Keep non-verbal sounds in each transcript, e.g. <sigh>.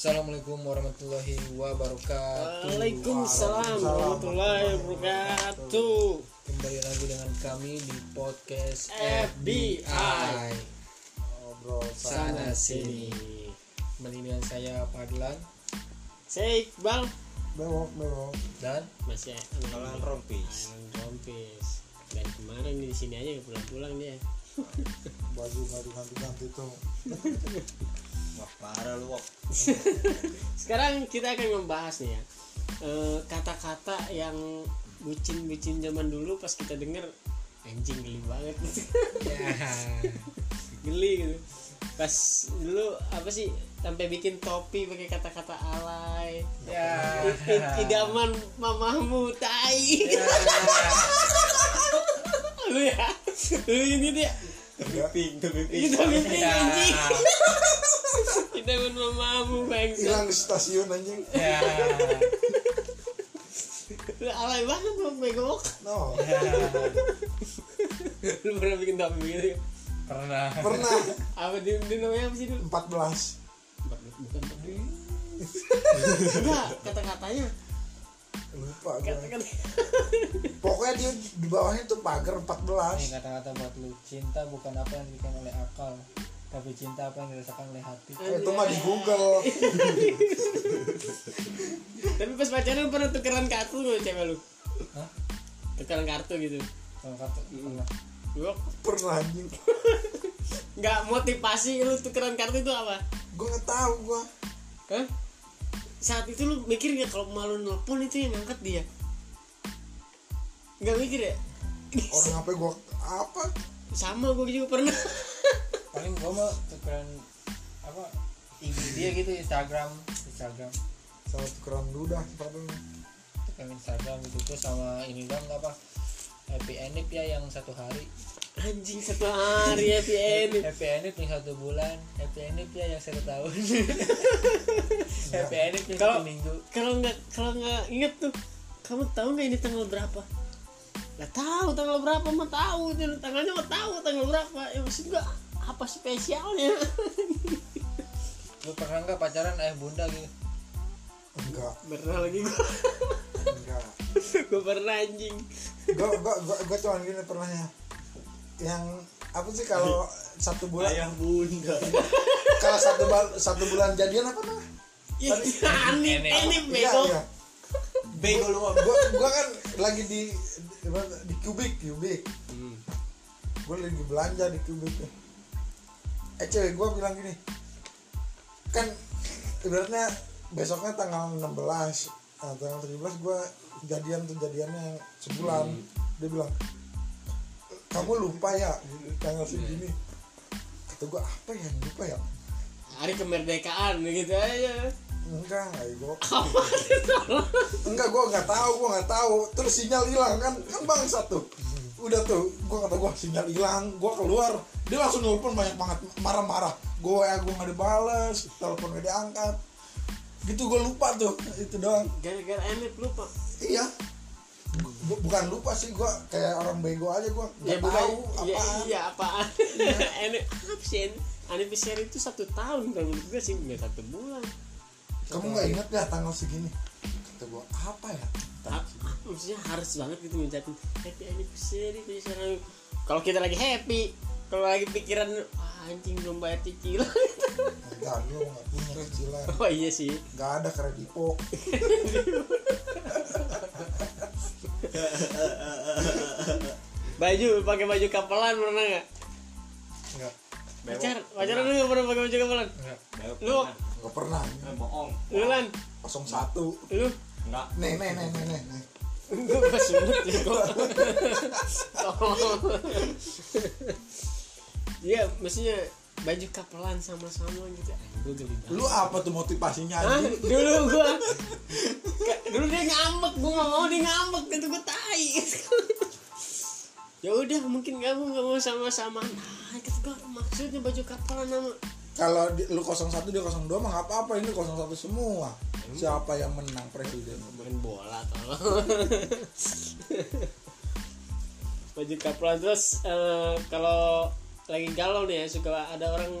Assalamualaikum warahmatullahi wabarakatuh. Waalaikumsalam warahmatullahi wabarakatuh. Kembali lagi dengan kami di podcast FBI. Ngobrol sana sini. Kembali dengan saya Padlan Saya Iqbal Bewok, bewok. dan masih Alan Rompis. Alan Rompis. Dari kemarin di sini aja pulang-pulang dia. Baju nggak diganti-ganti tuh. <laughs> Parah lu. <laughs> Sekarang kita akan membahas nih ya eh, kata-kata yang bucin-bucin zaman dulu pas kita denger anjing geli banget. Ya <laughs> geli gitu. Pas dulu apa sih sampai bikin topi pakai kata-kata alay. Ya. Idaman mamamu tai. Ya. <laughs> lu ya lu ya Ping, tapi itu mimpi Ya. anjing <laughs> idaman mamamu bangsa Hilang stasiun anjing. ya. <laughs> Alay banget lu begok. No, lu pernah bikin topi gitu ya? pernah. Pernah. Apa di, di namanya apa sih dulu 14. bukan topi enggak kata-katanya. Lupa gue. kata-kata. Pokoknya dia di bawahnya tuh pagar ini 14. kata-kata buat lu. Cinta bukan apa yang diberikan oleh akal tapi cinta apa yang dirasakan oleh hati Eh, itu mah di Google. <laughs> tapi pas pacaran lu pernah tukeran kartu sama cewek lu Hah? tukeran kartu gitu Kalau kata pernah gua Pernah anjing. <laughs> nggak motivasi lu tukeran kartu itu apa Gue nggak tahu gua. Hah? saat itu lu mikir nggak kalau malu nelpon itu yang ngangkat dia nggak mikir ya Orang apa gua apa? sama gue juga pernah <laughs> paling gua mah tukeran apa IG dia gitu Instagram Instagram. Sama tukeran dudah sepatunya. tukeran Instagram gitu terus sama ini dong apa happy endip ya yang satu hari. Anjing satu hari happy ending happy endip yang satu bulan happy endip ya yang satu tahun. <laughs> Happy endip yang satu minggu. kalau nggak kalau nggak inget tuh kamu tahu nggak ini tanggal berapa? Nggak tahu tanggal berapa mah tahu itu tanggalnya mah tahu tanggal berapa. Ya maksud gua apa spesialnya? <laughs> Lu pernah nggak pacaran ayah bunda gitu? Enggak, pernah lagi gua. Enggak. <laughs> gua pernah anjing. Gua gua gua, gua cuman gini pernahnya. Yang apa sih kalau <laughs> satu bulan? Ayah bunda. kalau satu bal- satu bulan jadian apa ya Enek. aneh Iya, bego. iya. Bego lu gua gua kan lagi di di, di kubik kubik. Gue lagi belanja di kubik eh cewek gue bilang gini. Kan ibaratnya besoknya tanggal 16 nah, tanggal 17 gue jadian tuh jadiannya yang sebulan. Dia bilang kamu lupa ya tanggal segini. Kata gue apa ya lupa ya? Hari kemerdekaan gitu aja. Enggak enggak gue <laughs> enggak gue nggak tahu gue nggak tahu. Terus sinyal hilang kan kan bang satu udah tuh gue kata gue sinyal hilang gue keluar. Dia langsung nelfon banyak banget marah-marah. Gue ya gue nggak dibales telepon gak diangkat gitu gue lupa tuh itu doang. Gara-gara enek lupa. Iya. Bu- bukan lupa sih gue kayak orang bego aja gue ya nggak bukan. tahu ya, apaan. iya apaan. <laughs> Enek apa sih anniversary itu satu tahun kalau menurut gue sih nggak satu bulan. Kamu nggak inget ya tanggal segini? Kata gue apa ya Ah, ah, maksudnya harus banget gitu ngucapin happy anniversary kayak sekarang kalau kita lagi happy kalau lagi pikiran "Wah, anjing belum bayar cicilan enggak lu nggak punya cicilan oh iya sih nggak ada kredipo baju pakai baju kapelan pernah nggak enggak pacar pacaran lu nggak pernah pakai baju kapelan enggak Bego Lu- pernah. nggak pernah Eh, bohong. lu lan 01 lu Enggak. nih nih nih nih nih, nih. gue ya kok Iya, maksudnya baju kapelan sama-sama gitu. Gue geli banget. lu apa tuh motivasinya Hah? Dulu gua <laughs> dulu dia ngambek, gua gak mau dia ngambek itu gua tai. <laughs> ya udah mungkin kamu nggak mau sama-sama. Nah, kata gua maksudnya baju kapelan sama kalau lu 01 dia 02 mah nggak apa-apa ini 01 semua. Siapa yang menang presiden? Main bola tolong. <laughs> baju kapelan terus eh, kalau lagi galau nih ya suka ada orang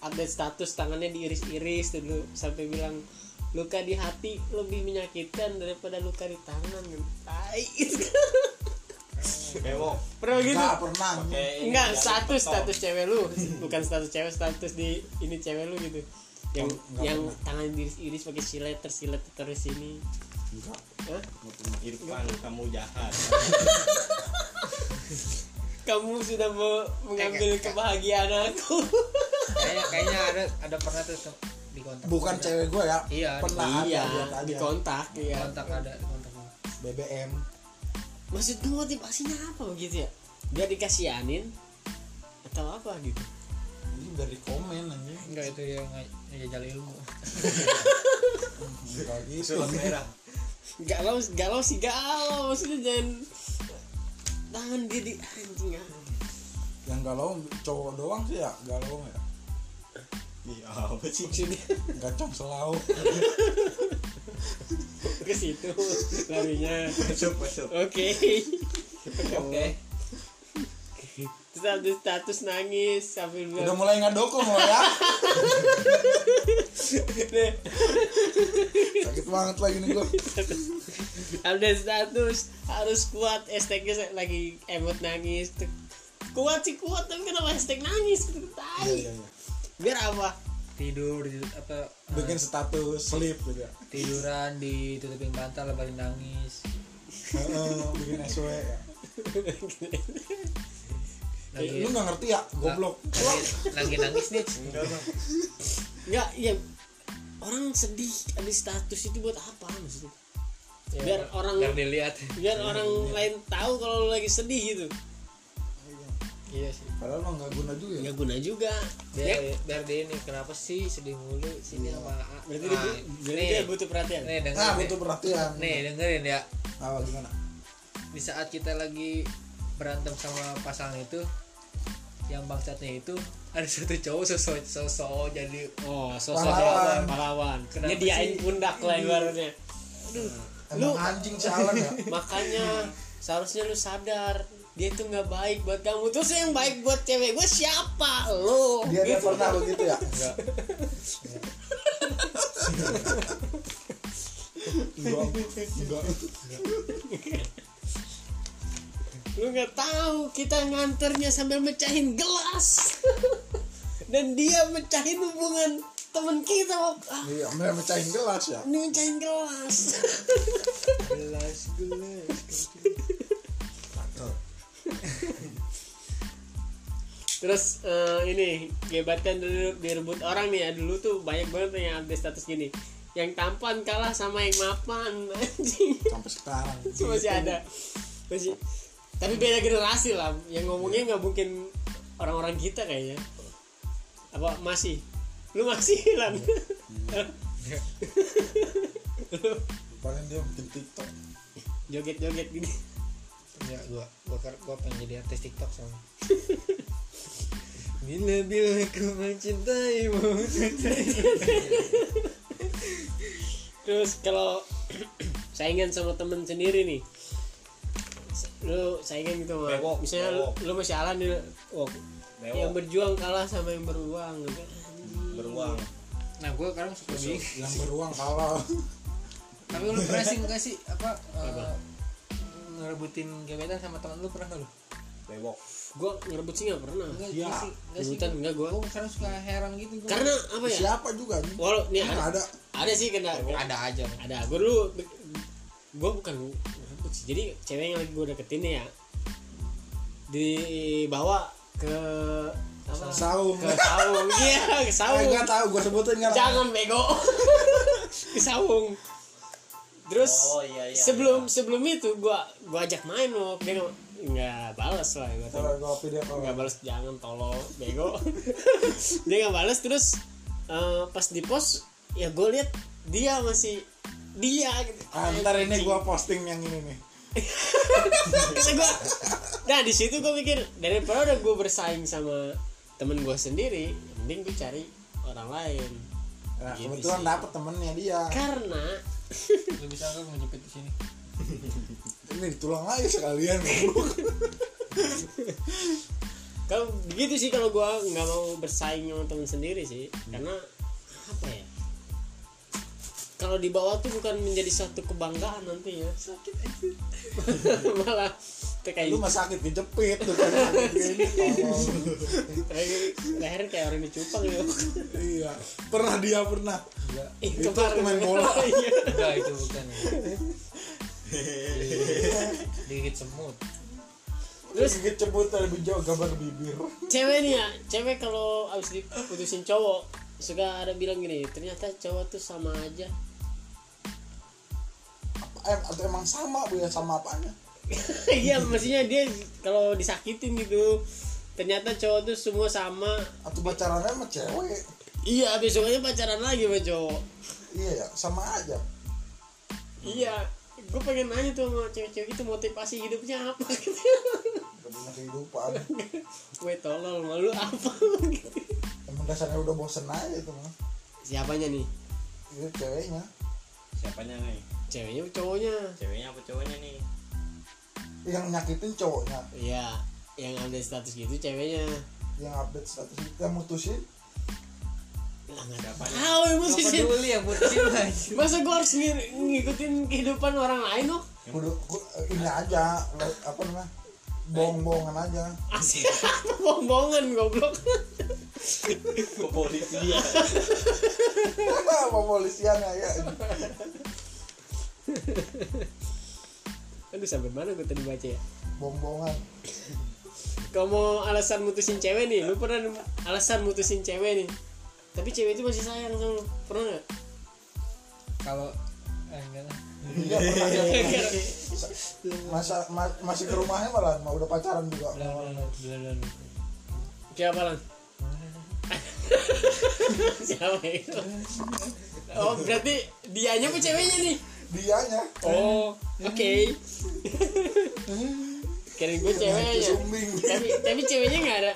update status tangannya diiris-iris dulu sampai bilang luka di hati lebih menyakitkan daripada luka di tangan. Tai <laughs> Bewok. pernah gitu? Nggak pernah. Enggak jari status status cewek lu. <laughs> Bukan status cewek status di ini cewek lu gitu. Yang Oh, nggak yang pernah. tangan diiris-iris pakai silet tersilet terus ini. Enggak. Hah? Irfan kamu jahat. kamu sudah me- mengambil kebahagiaan aku. Kayaknya <laughs> kayaknya ada ada pernah tuh di kontak. Bukan cewek gue ya. Iya, pernah iya ada aja. di kontak di iya kontak ada di kontak BBM maksud gue motivasinya apa begitu ya? Biar dikasihanin atau apa gitu? Ini dari komen aja enggak itu nggak ngajal ilmu. <laughs> Enggak gitu. Merah. galau galau sih galau maksudnya jangan tangan dia di anjing ah. yang galau cowok doang sih ya? Galau ya Iya, apa sih? maksudnya? Gacang selau <laughs> <laughs> ke situ larinya. Masuk, masuk. oke. <laughs> Oke. Terus ada status nangis sambil udah bilang mulai ngadoko mau ya. "Nih, sakit banget lagi nih gue ada status harus kuat. Hashtagnya lagi emot nangis. Kuat sih kuat tapi kenapa hashtag nangis? Iya tai? iya iya. Biar apa tidur di apa eh, bikin status sleep gitu ya? tiduran ditutupin bantal lebarin nangis. Heeh, <laughs> bikin SW ya. Lagi lu nggak ngerti ya? Goblok. Lagi, lagi nangis nih. Enggak, iya. Orang sedih ada status itu buat apa maksudnya? Ya, biar orang biar dilihat. biar orang lain tahu kalau lu lagi sedih gitu iya sih. Padahal mah nggak guna juga. Ya nggak guna juga. Biar ya, biar dia ini kenapa sih sedih mulu sini sama berarti Nah, dia, berarti nih, dia butuh perhatian? Nih dengerin nah butuh perhatian. Nih dengerin ya. Apa gimana? Di saat kita lagi berantem sama pasangan itu yang bangsatnya itu ada satu cowok sosok sosok jadi oh sosok Pahlawan. pahlawan, pahlawan. Kenapa nyediain sih? pundak lah ibaratnya emang anjing si Alan ya? <laughs> Makanya seharusnya lu sadar dia itu nggak baik buat kamu. Terus yang baik buat cewek gue siapa? Lo. Dia dia pernah begitu ya? Enggak enggak enggak lu nggak tahu kita nganternya sambil mecahin gelas. Dan dia mecahin hubungan temen kita. Ah, iya me- mecahin gelas ya? Ini mecahin gelas gelas gelas terus eh, ini gebatan dulu direbut orang nih ya dulu tuh banyak banget yang ada status gini. Yang tampan kalah sama yang mapan <laughs> anjing. Sampai sekarang masih ada. masih tapi beda generasi lah. Yang ngomongnya nggak mungkin orang-orang kita kayaknya. Apa masih? Lu masih <laughs> lan? Lu paling dia bikin tiktok. Joget-joget gini. Ya gua gua gua, gua pengen jadi artis tiktok soalnya <laughs> bila bila ku mencintaimu terus kalau saingan sama temen sendiri nih. Lu saingan gitu mah Bewok, misalnya lu, bewok. lu masih alan nih oh, Bewok. yang berjuang kalah sama yang beruang gitu. Beruang. nah gua sekarang suka bingung yang beruang kalah. Tapi lu pernah sih nggak sih apa eh, ngerebutin gebetan sama teman lu pernah nggak lu? Bewok. Gua ngerebut sih nggak pernah. Enggak Iya. sih enggak sih. Rebutan enggak gua gua sekarang suka heran gitu gua. Karena apa ya? Siapa juga anjing? Walau nih ada, ada? Ada sih kena. Ada aja. Ada. Gue dulu gue bukan ngerebut sih. Jadi cewek yang lagi gue deketin nih ya dibawa ke apa? Saung. Ke saung. <laughs> Iya ke Eh, saung nggak tahu gue sebutin nggak jangan bego. <laughs> Ke saung. Terus Oh, iya, iya, sebelum sebelum itu gua gua ajak main loh dia nggak balas lah gue call nggak balas jangan tolong bego. <laughs> Dia nggak balas terus eh, pas di post ya gue lihat dia masih dia gitu. Ah, ntar ini gue posting yang ini nih. <laughs> Gua nah di situ gue mikir daripada udah gue bersaing sama temen gue sendiri mending gue cari orang lain. Nah, Gitu kebetulan dapet temennya dia. Karena lu bisa nggak ngejepit di sini <laughs> ini tulang aja sekalian <laughs> kalau begitu sih kalau gua nggak mau bersaing sama temen sendiri sih karena apa ya? Kalau di bawah tuh bukan menjadi satu kebanggaan nantinya. Sakit aja. <laughs> Malah kayak lu mah sakit kejepit tuh kan leher kayak orang dicupang ya iya. Pernah dia pernah. Ih, Itu kemarin pemain bola. <laughs> Iya. enggak itu bukan <laughs> digigit semut. Terus gigit cebut lebih jauh gambar bibir. Cewek nih ya cewek kalau abis diputusin cowok suka ada bilang gini ternyata cowok tuh sama aja. Apa em, atau emang sama bu ya sama apanya? <laughs> Iya maksudnya dia kalau disakitin gitu ternyata cowok tuh semua sama. Atau pacarannya sama cewek? Iya besoknya pacaran lagi sama cowok. Iya ya sama aja. Iya gue pengen nanya tuh sama cewek-cewek itu motivasi hidupnya apa gitu. Gak punya kehidupan. Gue tolol malu apa? Gitu emang dasarnya udah bosen aja itu mah siapanya nih? Itu ceweknya. Siapanya nih? ceweknya apa cowoknya? Ceweknya apa cowoknya nih? yang nyakitin cowoknya. Iya yang ada status gitu ceweknya. Yang update status itu yang mutusin nggak Siapanya? tahu yang Gak mutusin peduli yang putusin mah masa gue harus ngir- ngikutin kehidupan orang lain loh kudu ku- ini aja apa namanya bohong-bohongan aja. Asik. <laughs> Bohong-bohongan goblok. Kepolisian. apa <laughs> polisian ya aduh sampai mana gue tadi baca ya? Bohong-bohongan. Kalau mau alasan mutusin cewek nih lu pernah alasan mutusin cewek nih tapi cewek itu masih sayang sama lu. Pernah nggak? Kalau eh, enggak lah. Pernah. <laughs> Dia pernah. masa ma- masih ke rumahnya malah mau udah pacaran juga. Belum belum belum belum kayak apa lan? <laughs> Siapa itu? Oh berarti dianya apa ceweknya nih? Dianya. Oh oke. <laughs> Kira gue ceweknya. Tapi tapi ceweknya nggak ada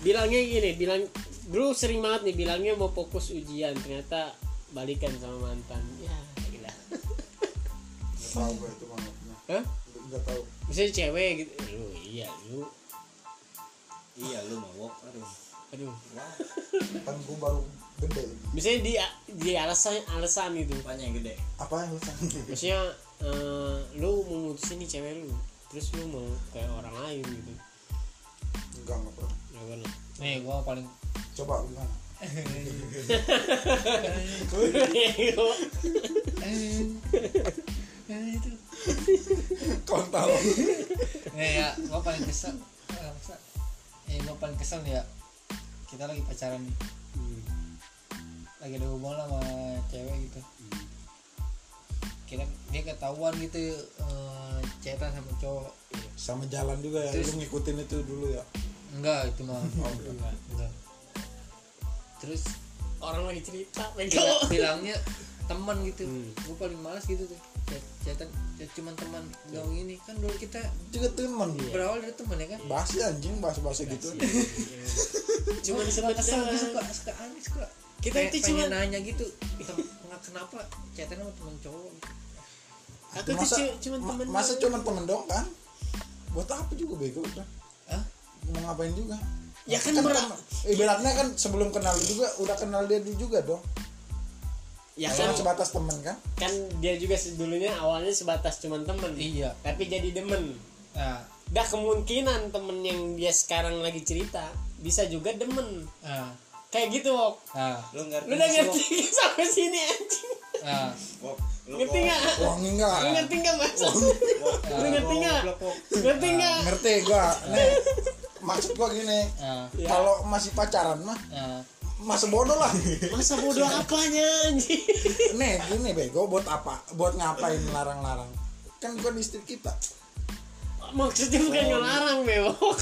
bilangnya gini bilang dulu sering banget nih bilangnya mau fokus ujian ternyata balikan sama mantan. Ya gila. Nggak tahu gue itu Hah? nggak tahu. Misalnya cewek gitu. Lu iya lu. Iya lu mabok. Aduh. aduh. Kan gue baru gede. Misalnya di di alasan alasan gitu Apanya yang gede? apa yang lu maksudnya eh, lu mau mutusin nih cewek lu. Terus lu mau kayak orang lain gitu. Enggak enggak pernah nih gua paling coba gimana? Itu kau tahu. Nih ya gua paling kesel eh, eh gua paling kesel nih ya kita lagi pacaran nih. Hmm. lagi ada hubungan sama cewek gitu. Kita dia ketahuan gitu chatan sama cowok. Sama jalan juga ya Terus- lu ngikutin itu dulu ya enggak itu mah <laughs> oh, enggak. enggak. Enggak. Terus orang lagi cerita bilang, bilangnya teman gitu. Hmm. gue paling malas gitu tuh. Chat chatan chat cuman teman gak ini. Kan dulu kita juga temen berawal dari teman ya kan? Bahas ya anjing bahas bahasa gitu cuma disebut kesel doang. gue suka suka aneh suka. Kita Kayak itu cuma- nanya gitu. Nggak kenapa chatan sama teman cowok gitu. aku tuh masa cu- cuma ma- temen masa cuma temen dong kan? Buat apa juga bego? Udah? Mau ngapain juga. Ya kan kan berat. ibaratnya kan sebelum kenal juga udah kenal dia dulu juga dong. Ya kan. sebatas temen kan? Kan dia juga dulunya awalnya sebatas cuman temen. Iya. Tapi jadi demen. Nah, dah kemungkinan temen yang dia sekarang lagi cerita bisa juga demen. Nah, kayak gitu Wok. Nah, Lu ngerti? lu udah ngerti <laughs> sampai sini anjing? Nah, Wok? Ngerti nggak? Wangi enggak. Lu ngerti nggak mas lu ngerti nggak? ngerti nggak? Ngerti gua. nih <laughs> maksud gua gini nah, Ya. kalau masih pacaran mah nah, masa bodoh lah. Masa bodoh apanya anjing? Nih gini bego buat apa? Buat ngapain larang-larang kan bukan istri kita. Maksudnya bukan ngelarang bewok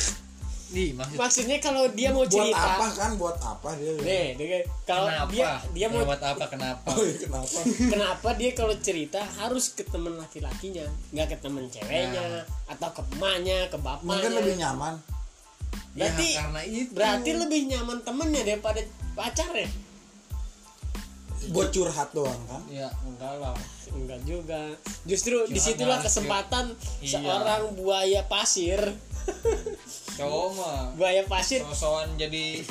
nih maksud maksudnya kalau dia mau buat cerita apa kan? Buat apa dia? Nih dia- kalau kenapa? dia dia mau lewat apa kenapa? Oh iya kenapa? Kenapa dia kalau cerita harus ke temen laki-lakinya nggak ke temen ceweknya atau ke emaknya ke bapaknya? Mungkin lebih nyaman berarti ya, karena itu. berarti lebih nyaman temennya daripada pacarnya? Buat curhat doang kan? Ya enggak lah. Enggak juga. Justru Curhat di situlah kesempatan Iya. seorang buaya pasir. Cowok mah. Buaya pasir. Sosokan jadi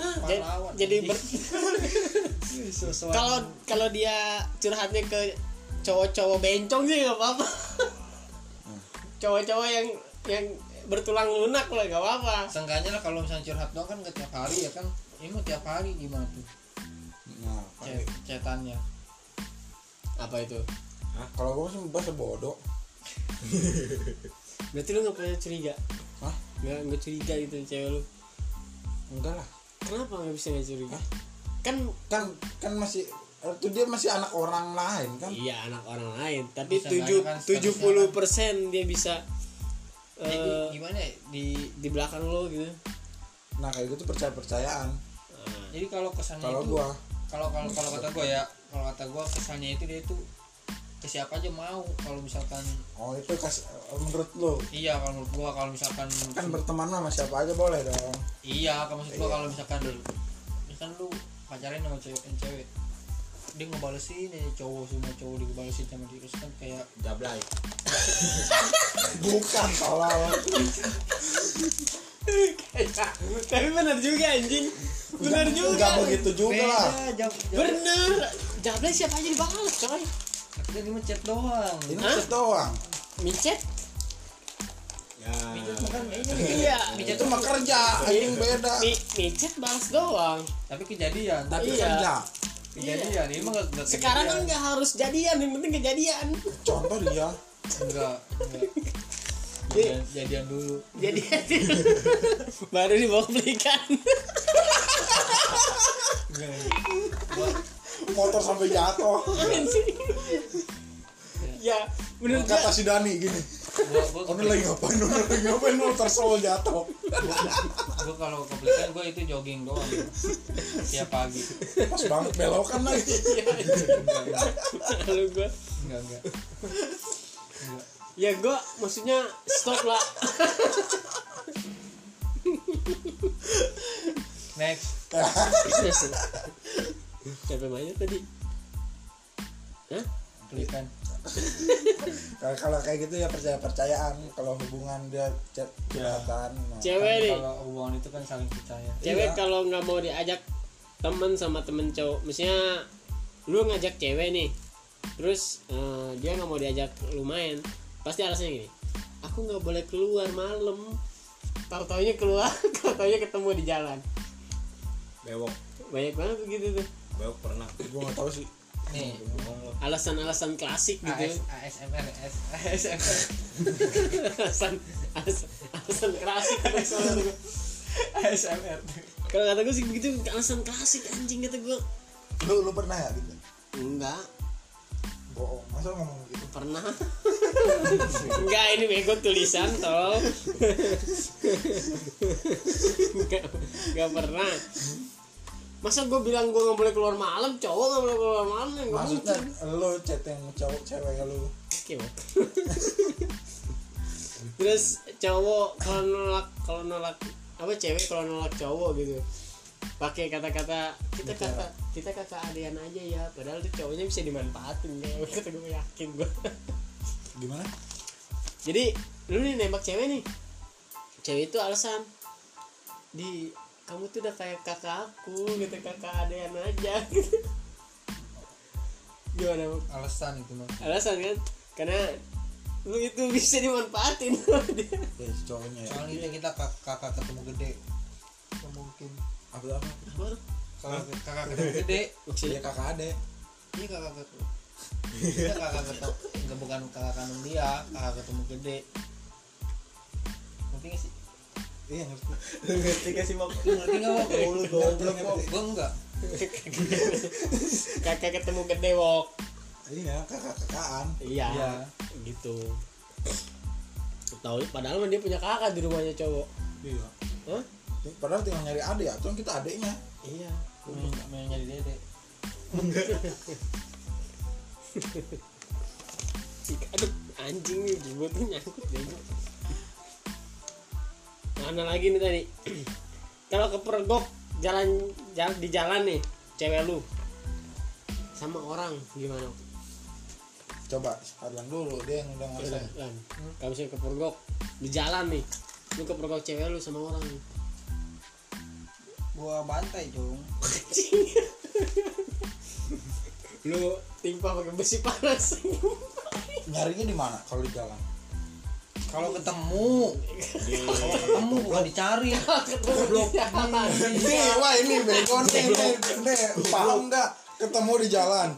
Ja- pahlawan. jadi ber- <laughs> kalau kalau dia curhatnya ke cowok-cowok bencong sih nggak apa-apa. Cowok-cowok yang yang bertulang lunak lah nggak apa-apa. Seenggaknya lah kalau misalnya curhat doang kan nggak tiap hari ya kan? Ini mau tiap hari gimana tuh? Nah Cet- cetannya. Apa itu? Kalau gue sih bahasa bodoh. <laughs> Berarti lu nggak pernah curiga? Hah? nggak nggak curiga gitu cewek lu? Enggak lah. Kenapa nggak bisa nggak curiga? Kan kan kan masih itu dia masih anak orang lain kan? Iya anak orang lain. Tapi tujuh kan tujuh puluh persen dia bisa Jadi eh, gimana ya di di belakang lo gitu. Nah kayak gitu percaya percayaan Nah, jadi kalau kesannya kalau itu gua. kalau kalau kalau kata gue ya kalau kata gue kesannya itu dia itu ke siapa aja mau kalau misalkan oh itu kas menurut lu iya kalau menurut gue kalau misalkan kan berteman sama siapa aja boleh dong. Iya kalau maksud gue Iya. kalau misalkan misalkan lu pacaran sama cewek cewek dia ngebalesin ya cowok semua cowok dibalesin sama dia. Terus kan kayak Jablay. bukan salah. Tapi benar juga anjing. Benar juga. enggak begitu juga lah. bener. Jablay siapa aja dibalas coy? Dia di mencet doang ini chat doang. Micet Ya. kan kayaknya. Iya. Micet itu mah kerja anjing beda. Mi, micet balas doang. Tapi kejadian. Tapi Iya. kerja kejadian ini mah nggak sekarang kan nggak harus jadian yang penting kejadian. Contoh dia. Enggak enggak. Iya. <laughs> Jadian- jadian dulu. Jadian <laughs> baru dibawa belikan motor sampai jatuh. Ya. Menurut gua kata si Dani gini Ono lagi ngapain, ono lagi ngapain motor sol jatuh. gua kalau keblikan gua itu jogging doang. Tiap pagi. Pas banget belokan lagi. enggak enggak kalau gua. Enggak enggak. Enggak ya gua maksudnya stop lah. Next. Siapa mainnya tadi? Hah? belikan Kalau- <laughs> Kalau kayak gitu ya percaya percayaan. Kalau hubungan dia chat curhatan. nah. cewek nih kalau hubungan itu kan saling percaya cewek Iya. kalau nggak mau diajak temen sama temen cowok misalnya lu ngajak cewek nih terus eh, dia nggak mau diajak lu main pasti alasannya gini aku nggak boleh keluar malam tahu taunya keluar <laughs> tahu taunya ketemu di jalan Bewok. banyak banget begitu tuh Bewok pernah. Gue nggak tahu sih. Nih lo. alasan-alasan klasik gitu AS, ASMR AS, ASMR alasan alasan, alasan klasik alasan tuh. ASMR kalau kata gue sih begitu alasan klasik anjing kata gue Lu lu pernah ya gitu? enggak Bohong. Masa ngomong gitu? pernah enggak ini bego tulisan tol enggak, enggak pernah masa gue bilang gue nggak boleh keluar malam? Cowok nggak boleh keluar malam ya nggak Maksudnya lu chat yang cowok cewek lu. Oke, Bang. terus cowok kalau nolak kalau nolak apa cewek kalau nolak cowok gitu. Pakai kata-kata kita kata kita kakak adean aja ya padahal tuh cowoknya bisa dimanfaatin ya. <laughs> Kata gue yakin gue Gimana? jadi lu nih nembak cewek nih. Cewek itu alasan di kamu tuh udah kayak kakak aku gitu kakak adean aja. <laughs> Gimana Bang? alasan itu mah alasan kan? Karena lu itu bisa dimanfaatin. Sama dia Ya cowoknya ya. soalnya kita kak- kakak ketemu gede. Nggak mungkin Apa apa? Apa? kakak kakak ketemu gede. Maksudnya? Dia kakak adek. iya kakak ketemu. Iya kakak ketemu. Nggak bukan kakak kandung dia. Kakak ketemu gede. Nggak sih Iya ngerti. Ngerti gak sih mau? ngerti nggak mau Goblok, goblok, Gua- gua enggak <laughs> kakak ketemu gede wok Iya kakak kakaan. iya Iya. gitu tahu padahal dia punya kakak di rumahnya cowok Iya. Hah? Padahal tinggal nyari adek ya, cuman kita adeknya. iya main, main nyari dede <laughs> aduh anjing nih gue tuh nyangkut deh mana lagi nih tadi. Kalau kepergok jalan jalan di jalan nih cewek lu. Sama orang gimana? Coba sekalian dulu dia yang udah ngerasain Lan, kamu sih kepergok di jalan nih. Lu kepergok cewek lu sama orang. Nih gua bantai dong <laughs> lu timpa pakai besi panas. Nyarinya di mana kalau di jalan kalau ketemu. Kalau ketemu bukan dicari. <laughs> Jalan. Ini wah ini bego nih nih nih paham nggak? Ketemu di jalan.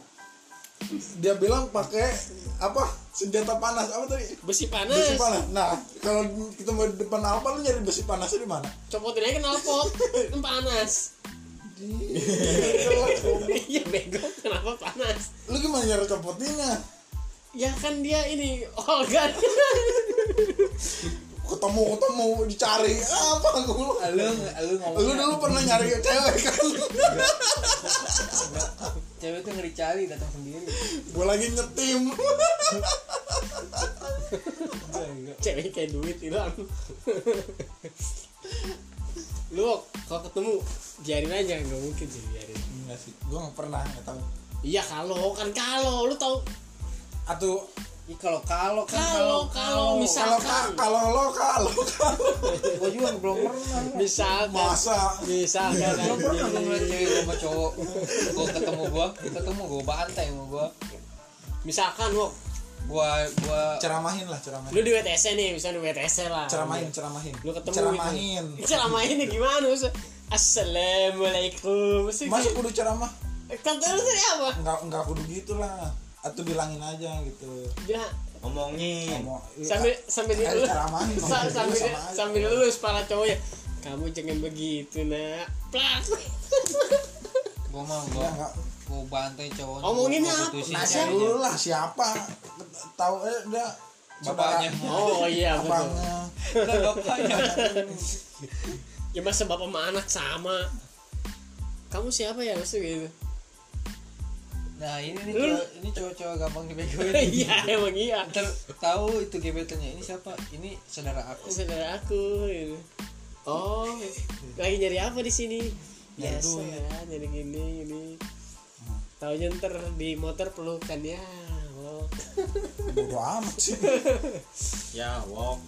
Dia bilang pakai apa? Senjata panas. Apa tadi? Besi panas. Besi panas. Nah kalau kita mau di depan apa lu nyari besi panasnya di mana? Copotin aja knalpot kan panas. Iya bego kenapa panas? Lu gimana nyari copotinnya ya kan dia ini organ <laughs> ketemu ketemu dicari. Apa? Gue lu lu ngomong lu dulu pernah nyari cewek kan? Cewek tuh ngeri cari datang sendiri. Gue lagi nyetim. Cewek kayak duit hilang. <laughs> Lu kalau ketemu biarin aja nggak mungkin sih biarin. Enggak sih. Gue nggak pernah nggak tahu. Iya kalau kan kalau. Lu tahu atau Ih, kalau kalau kan Kalau, kalau, misal- kalau ka- kalau lo kalau kalau. Gua juga belum pernah. Misalkan. Masa? Misalkan. Belum pernah gua anjing. ngeliat cewek sama cowok. Gua ketemu gua ketemu gua bantai sama gua. Misalkan wok. Gua gua ceramahin lah ceramahin. Lu di WTC nih misalnya di WTC lah. Ceramahin ceramahin. Lu ketemu ceramahin gitu. ceramahin. <laughs> Nih gimana Maksudnya, assalamualaikum. Maksudnya masa kayak- kudu ceramah. Kata lu tadi apa? Nggak nggak kudu gitu lah atau bilangin aja gitu. Dia ngomongin. Ngomong- sambil sambil dilulus ngomong sambil sama aja. sambil dilulus para cowoknya kamu jangan begitu nak. Plak gua mah ya gua nggak. gua bantai cowoknya Omonginnya gua apa? dulu lah siapa? Tahu eh dia Bapaknya. oh iya Lah, bapaknya. Ya masa bapak sama anak sama. Kamu siapa ya maksudnya gitu nah ini nih cowok ini cowok-cowok gampang dibegoin. <laughs> Iya emang iya. Ntar tahu itu gebetannya. Ini siapa? Ini saudara aku. Saudara aku gitu. oh lagi nyari apa di sini? Biasa duit. ya nyari gini gini. Taunya ntar di motor pelukan ya oh. bodo amat sih. <laughs> Ya walk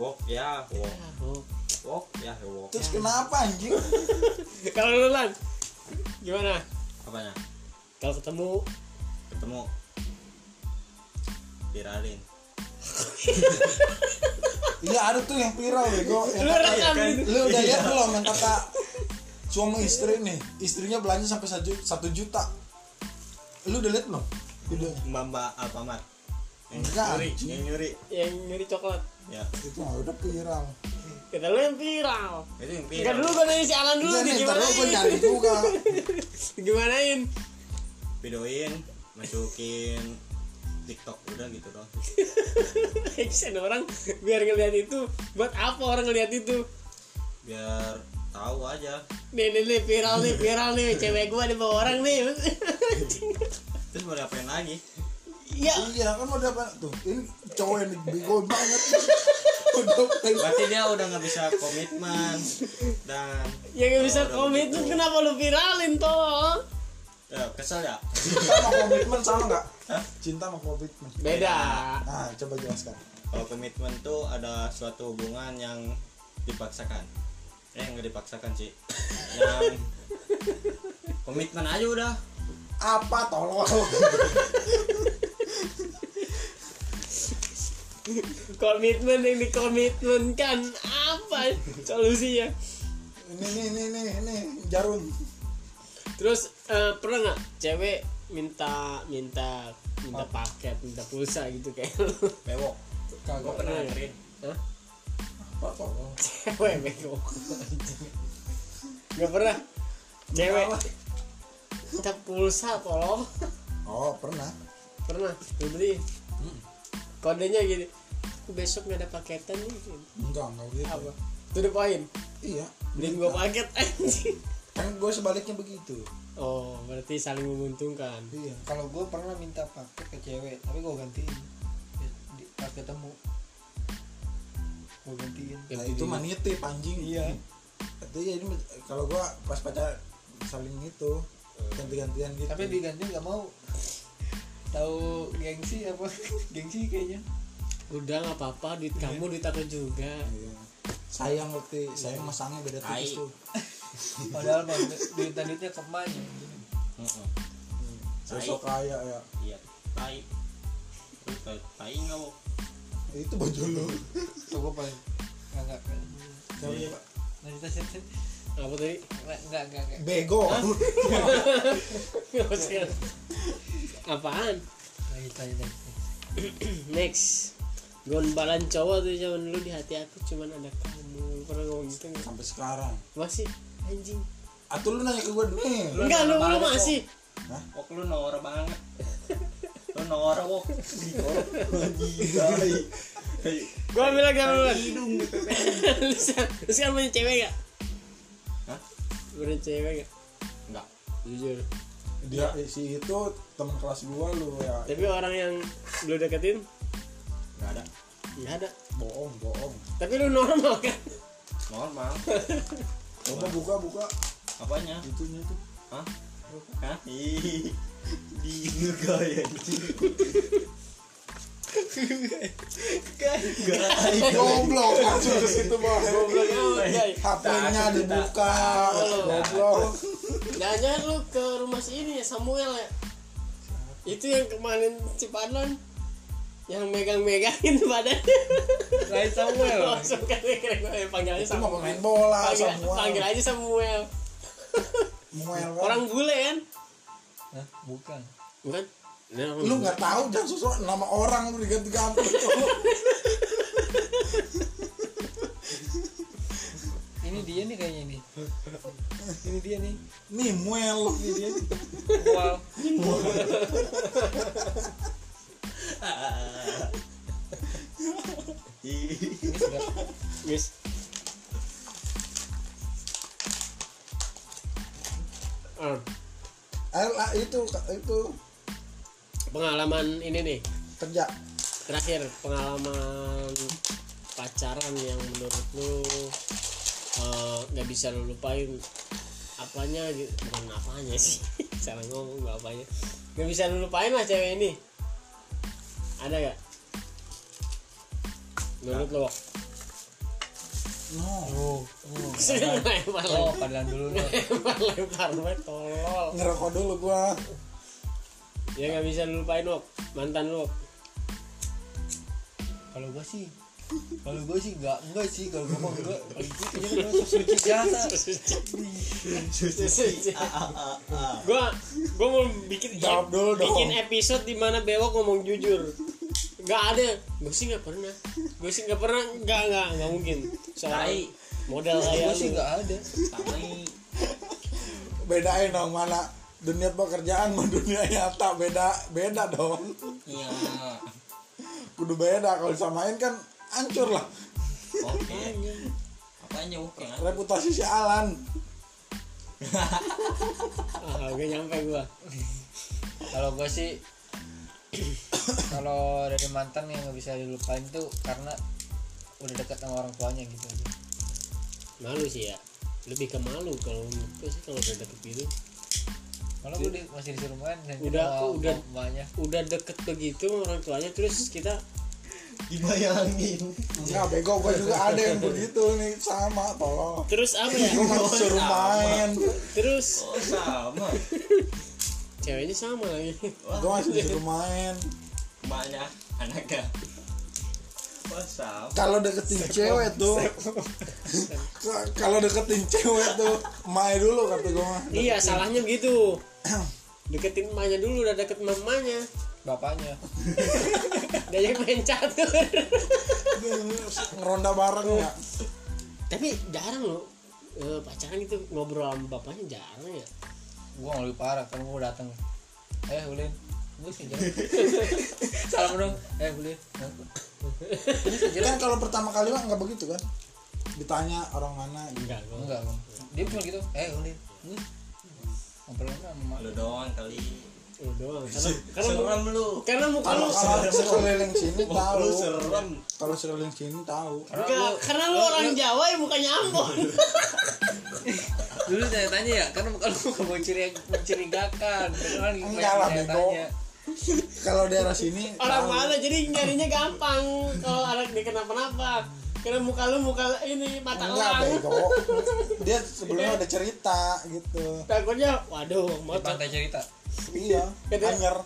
walk ya walk Ya, oh. walk ya walk terus kenapa anjing? <laughs> Kalau lu lan gimana? Apanya kalau ketemu. Ketemu. Viralin. <laughs> Iya ada tuh yang viral bego. Yang lu kata- rekam gitu. Lu udah lihat belum yang kata suami istri nih? Istrinya belanja sampai satu ju- satu juta. Lu udah lihat belum videonya? Mbak mbak alfamart. Yang nyuri yang nyuri. Yang nyuri coklat. Ya. Itu mah udah viral. Kata lu yang viral. Itu yang Enggak viral. dulu gue nanya si Alan dulu iya nih lu gue nyari juga. <laughs> Gimanain videoin masukin tiktok udah gitu dong Action <laughs> orang biar ngeliat itu Buat apa orang ngeliat itu? Biar tahu aja. Nih nih nih viral nih viral nih Cewek gua di bawah orang nih. Terus mau diapain lagi? Iya iya kan udah apa tuh ini cowok yang bego banget. Berarti dia udah nggak bisa komitmen dan Ya gak bisa komitmen. Kenapa lu viralin toh ya kesel ya? Cinta sama komitmen sama nggak? Cinta sama komitmen. Beda. Nah coba jelaskan. Kalau komitmen tuh ada suatu hubungan yang dipaksakan. Eh nggak dipaksakan sih. Yang komitmen aja udah. Apa tolong? Komitmen yang dikomitmenkan. Apa solusinya? Ini nih nih nih nih jarum Terus eh, pernah nggak cewek minta minta minta paket minta pulsa gitu kayak? Lu bewok. Kagak pernah nganterin Hah? apa tolong cewek bego nggak pernah? Cewek. Minta pulsa tolong oh pernah. Pernah? Beli. Kodenya gini. Aku besok nggak ada paketan nih. Enggak enggak gitu. Apa? To the point iya. Beliin gua paket anjing kan gue sebaliknya begitu. Oh berarti saling menguntungkan. Iya kalau gue pernah minta paket ke cewek tapi gue gantiin. Di- pas ketemu. Gue gantiin. Nah itu mah nitip anjing. Iya. itu ya ini kalau gue pas pacar saling itu ganti-gantian gitu. Tapi diganti nggak mau. Tahu gengsi apa? <laughs> Gengsi kayaknya. Udah nggak apa-apa. Duit kamu duit aku juga. Iya. sayang ngerti sayang masangnya beda tipis tuh padahal mah duit duitnya ke mana Heeh. sosok kaya ya. Iya tai. Tai tai nggak itu baju lu. Coba paling nggak nggak. Ya, Pak? Ted. apa tadi? Nggak nggak nggak bego. <laughs> Apaan? Lanjut lanjut. next. Gombalan cowok tuh zaman dulu di hati aku cuman ada kamu. Pernah ngomong gitu sampai sekarang. Masih anjing. Atau lu nanya ke gue nih. Enggak lu lu masih. Wok lu norak banget. <laughs> Lu norak Wok. Gua bilang gak <laughs> lu lu sekarang lu sekarang punya cewek gak? Hah? punya cewek gak? Enggak. Jujur. Dia si itu teman kelas gua lu ya. Tapi orang yang lu deketin? Enggak ada. Nggak ada. Bohong bohong. Tapi lu normal kan? Normal <laughs> coba buka buka. Apanya? Itunya tuh. Hah? Hah? Ih di gaya goblok langsung ke situ goblok. HP-nya dibuka. Goblok. Jangan lu ke rumah si ini ya Samuel ya? Itu yang kemarin Cipadon yang megang-megangin <laughs> badannya lain Samuel. <laughs> Langsung kan kira gue Samuel. pemain bola panggil, semua panggil aja Samuel. Muel kan. orang bule kan? Hah? bukan. Bukan. Nah, lu nggak tahu jangan sesuatu nama orang lu diganti-ganti <laughs> ini dia nih kayaknya nih. Ini dia nih. Nih Muel. Ini dia nih. Wow pengalaman ini nih kerja. terakhir pengalaman pacaran yang menurut lu eh, nggak bisa lu lupain apanya gitu. Bukan apanya sih <laughs> salah ngomong nggak apanya. Nggak bisa lu lupain lah cewek ini. Ada gak menurut lo no. Oh oh sering lempar oh padahal dulu lempar lempar banget tolol. Ngerokok dulu gua ya nggak bisa lu lupain lo mantan lo kalau gua sih kalau gua sih enggak enggak sih. Kalau enggak kalau gua kayaknya gua suci biasa. <laughs> Gua gua mau bikin Jawab dulu dong. bikin episode di mana bewok ngomong jujur. Nggak ada. Gue sih nggak pernah. Gue sih nggak pernah. Nggak nggak nggak mungkin. Soalnya Tai. model kayak gua sih lu. enggak ada. Bedain dong mana dunia pekerjaan sama dunia nyata beda beda dong. Iya. Kudu beda kalau disamain kan hancur lah. Oke. Apanya oke. Reputasi si Alan. Ah gak nyampe gue kalau gua sih kalau dari mantan yang nggak bisa dilupain tuh karena udah dekat sama orang tuanya gitu aja. Malu sih ya. Lebih ke malu kalau menurut gue sih kalau udah deket gitu malah gue di- masih disuruh main dan Udah, sama udah. mamanya udah deket begitu orang tuanya terus kita dibayangin. Enggak bego gua juga ada yang begitu nih sama tolong. Terus apa ya? Suruh main. Terus oh sama. Ceweknya sama lagi. Gua masih disuruh main. Emaknya anaknya. Kalau deketin cewek tuh. Ka- kalau deketin cewek tuh main dulu kata gua mah. Iya salahnya begitu <clears throat> deketin emaknya dulu udah deket mamanya bapaknya. <laughs> Diajak main catur. <laughs> Ngeronda bareng ya. Tapi jarang loh eh, pacaran itu ngobrol sama bapaknya jarang ya. Gua nggak lebih parah kan gua datang eh ulin. Gue sih <laughs> salam dong. Eh ulin. Kan kalau pertama kali mah nggak begitu kan? Ditanya orang mana gitu. enggak gua enggak dia cuma gitu. Eh ulin. Gue ngobrol sama mak lu doang kali. Lu doang. <laughs> Karena karena serem lu. karena muka kalau lu kalau sekeliling sini tahu lu serem. Kalau sekeliling sini tahu. Karena lu orang Jawa ya mukanya Ambon. <laughs> Dulu tanya-tanya ya karena kalau lu gak mencuri mencurigakan kan Enggak lah, bego. kalau daerah sini orang tahu. mana? Jadi nyarinya gampang. Kalau anak dia kenapa-napa karena muka lu muka ini mata enggak elang bego <laughs> dia sebelumnya ada cerita gitu. Takutnya waduh motor. pantai cerita. Iya anyer.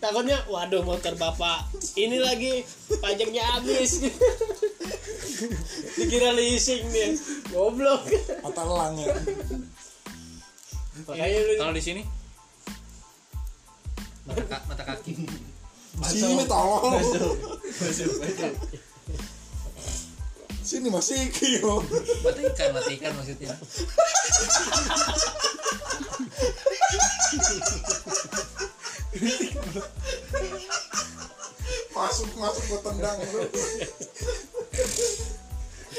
takutnya waduh motor bapak ini lagi pajaknya habis. <laughs> Dikira leasing nih goblok. Mata elang ya. Makanya lu kalau di sini? Mata, ka- mata kaki. Sini tolong sini masih kio mata ikan mata ikan maksudnya. Masuk masuk gua tendang bro.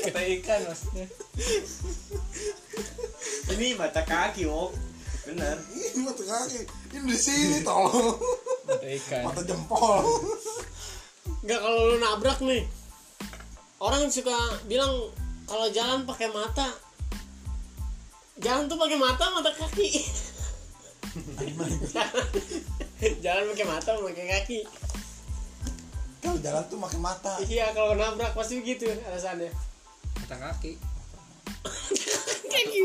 Mata ikan maksudnya. Ini mata kaki oh bener. Ini mata kaki. Ini di sini tolong. Mata ikan. Mata jempol. Nggak kalau lu nabrak nih orang suka bilang kalau jalan pakai mata. Jalan tuh pakai mata mata kaki. <laughs> Jalan pakai mata pakai kaki. Kalau jalan tuh pakai mata. Iya kalau nabrak pasti begitu alasannya. Mata kaki. Kaki.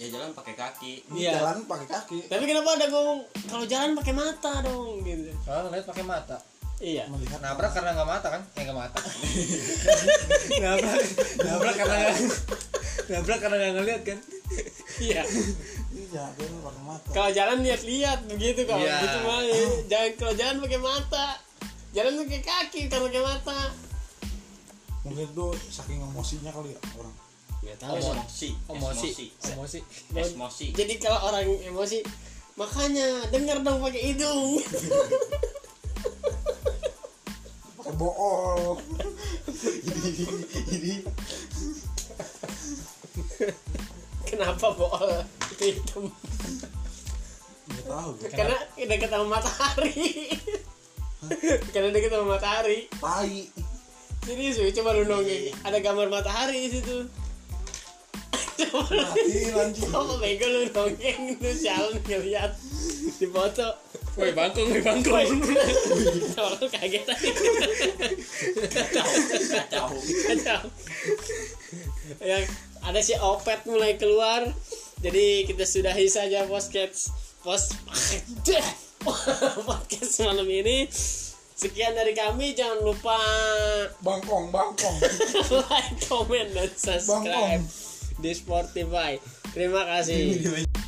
Ya jalan pakai kaki. Iya. jalan pakai kaki. Tapi kenapa ada ngomong kalau jalan pakai mata dong gitu. Soalnya ngeliat pakai mata iya. Melihat nabrak karena nggak mata kan? Eh nggak mata. <laughs> Nabrak nabrak karena nggak <laughs> nabrak karena nggak ngeliat kan? Iya. Iya dia pakai mata. Kalau jalan lihat-lihat begitu kalau Iya. gitu mah ya. jangan kalau jalan pakai mata. Jalan pakai kaki kan pakai mata. Mungkin tuh saking emosinya kali ya orang. Nggak tahu emosi. Sih. emosi. Emosi. Emosi. Jadi kalau orang emosi makanya dengar dong pakai hidung <laughs> bool kenapa bool itu hitam. Nggak tahu karena dekat sama matahari. Karena dekat sama matahari. Tai. Serius ya coba lu nongeng ada gambar matahari di situ. Coba mati lanjut. Coba bego lu nongeng lu sialan ngeliat. Di foto woi bangkong woi bangkong Orang kaget tadi kacau Kacau. Yang ada si Opet mulai keluar Jadi kita sudahi saja podcast Post Podcast malam ini. Sekian dari kami Jangan lupa bangkong bangkong. Like, comment, dan subscribe Bangkong. Di Spotify. Terima kasih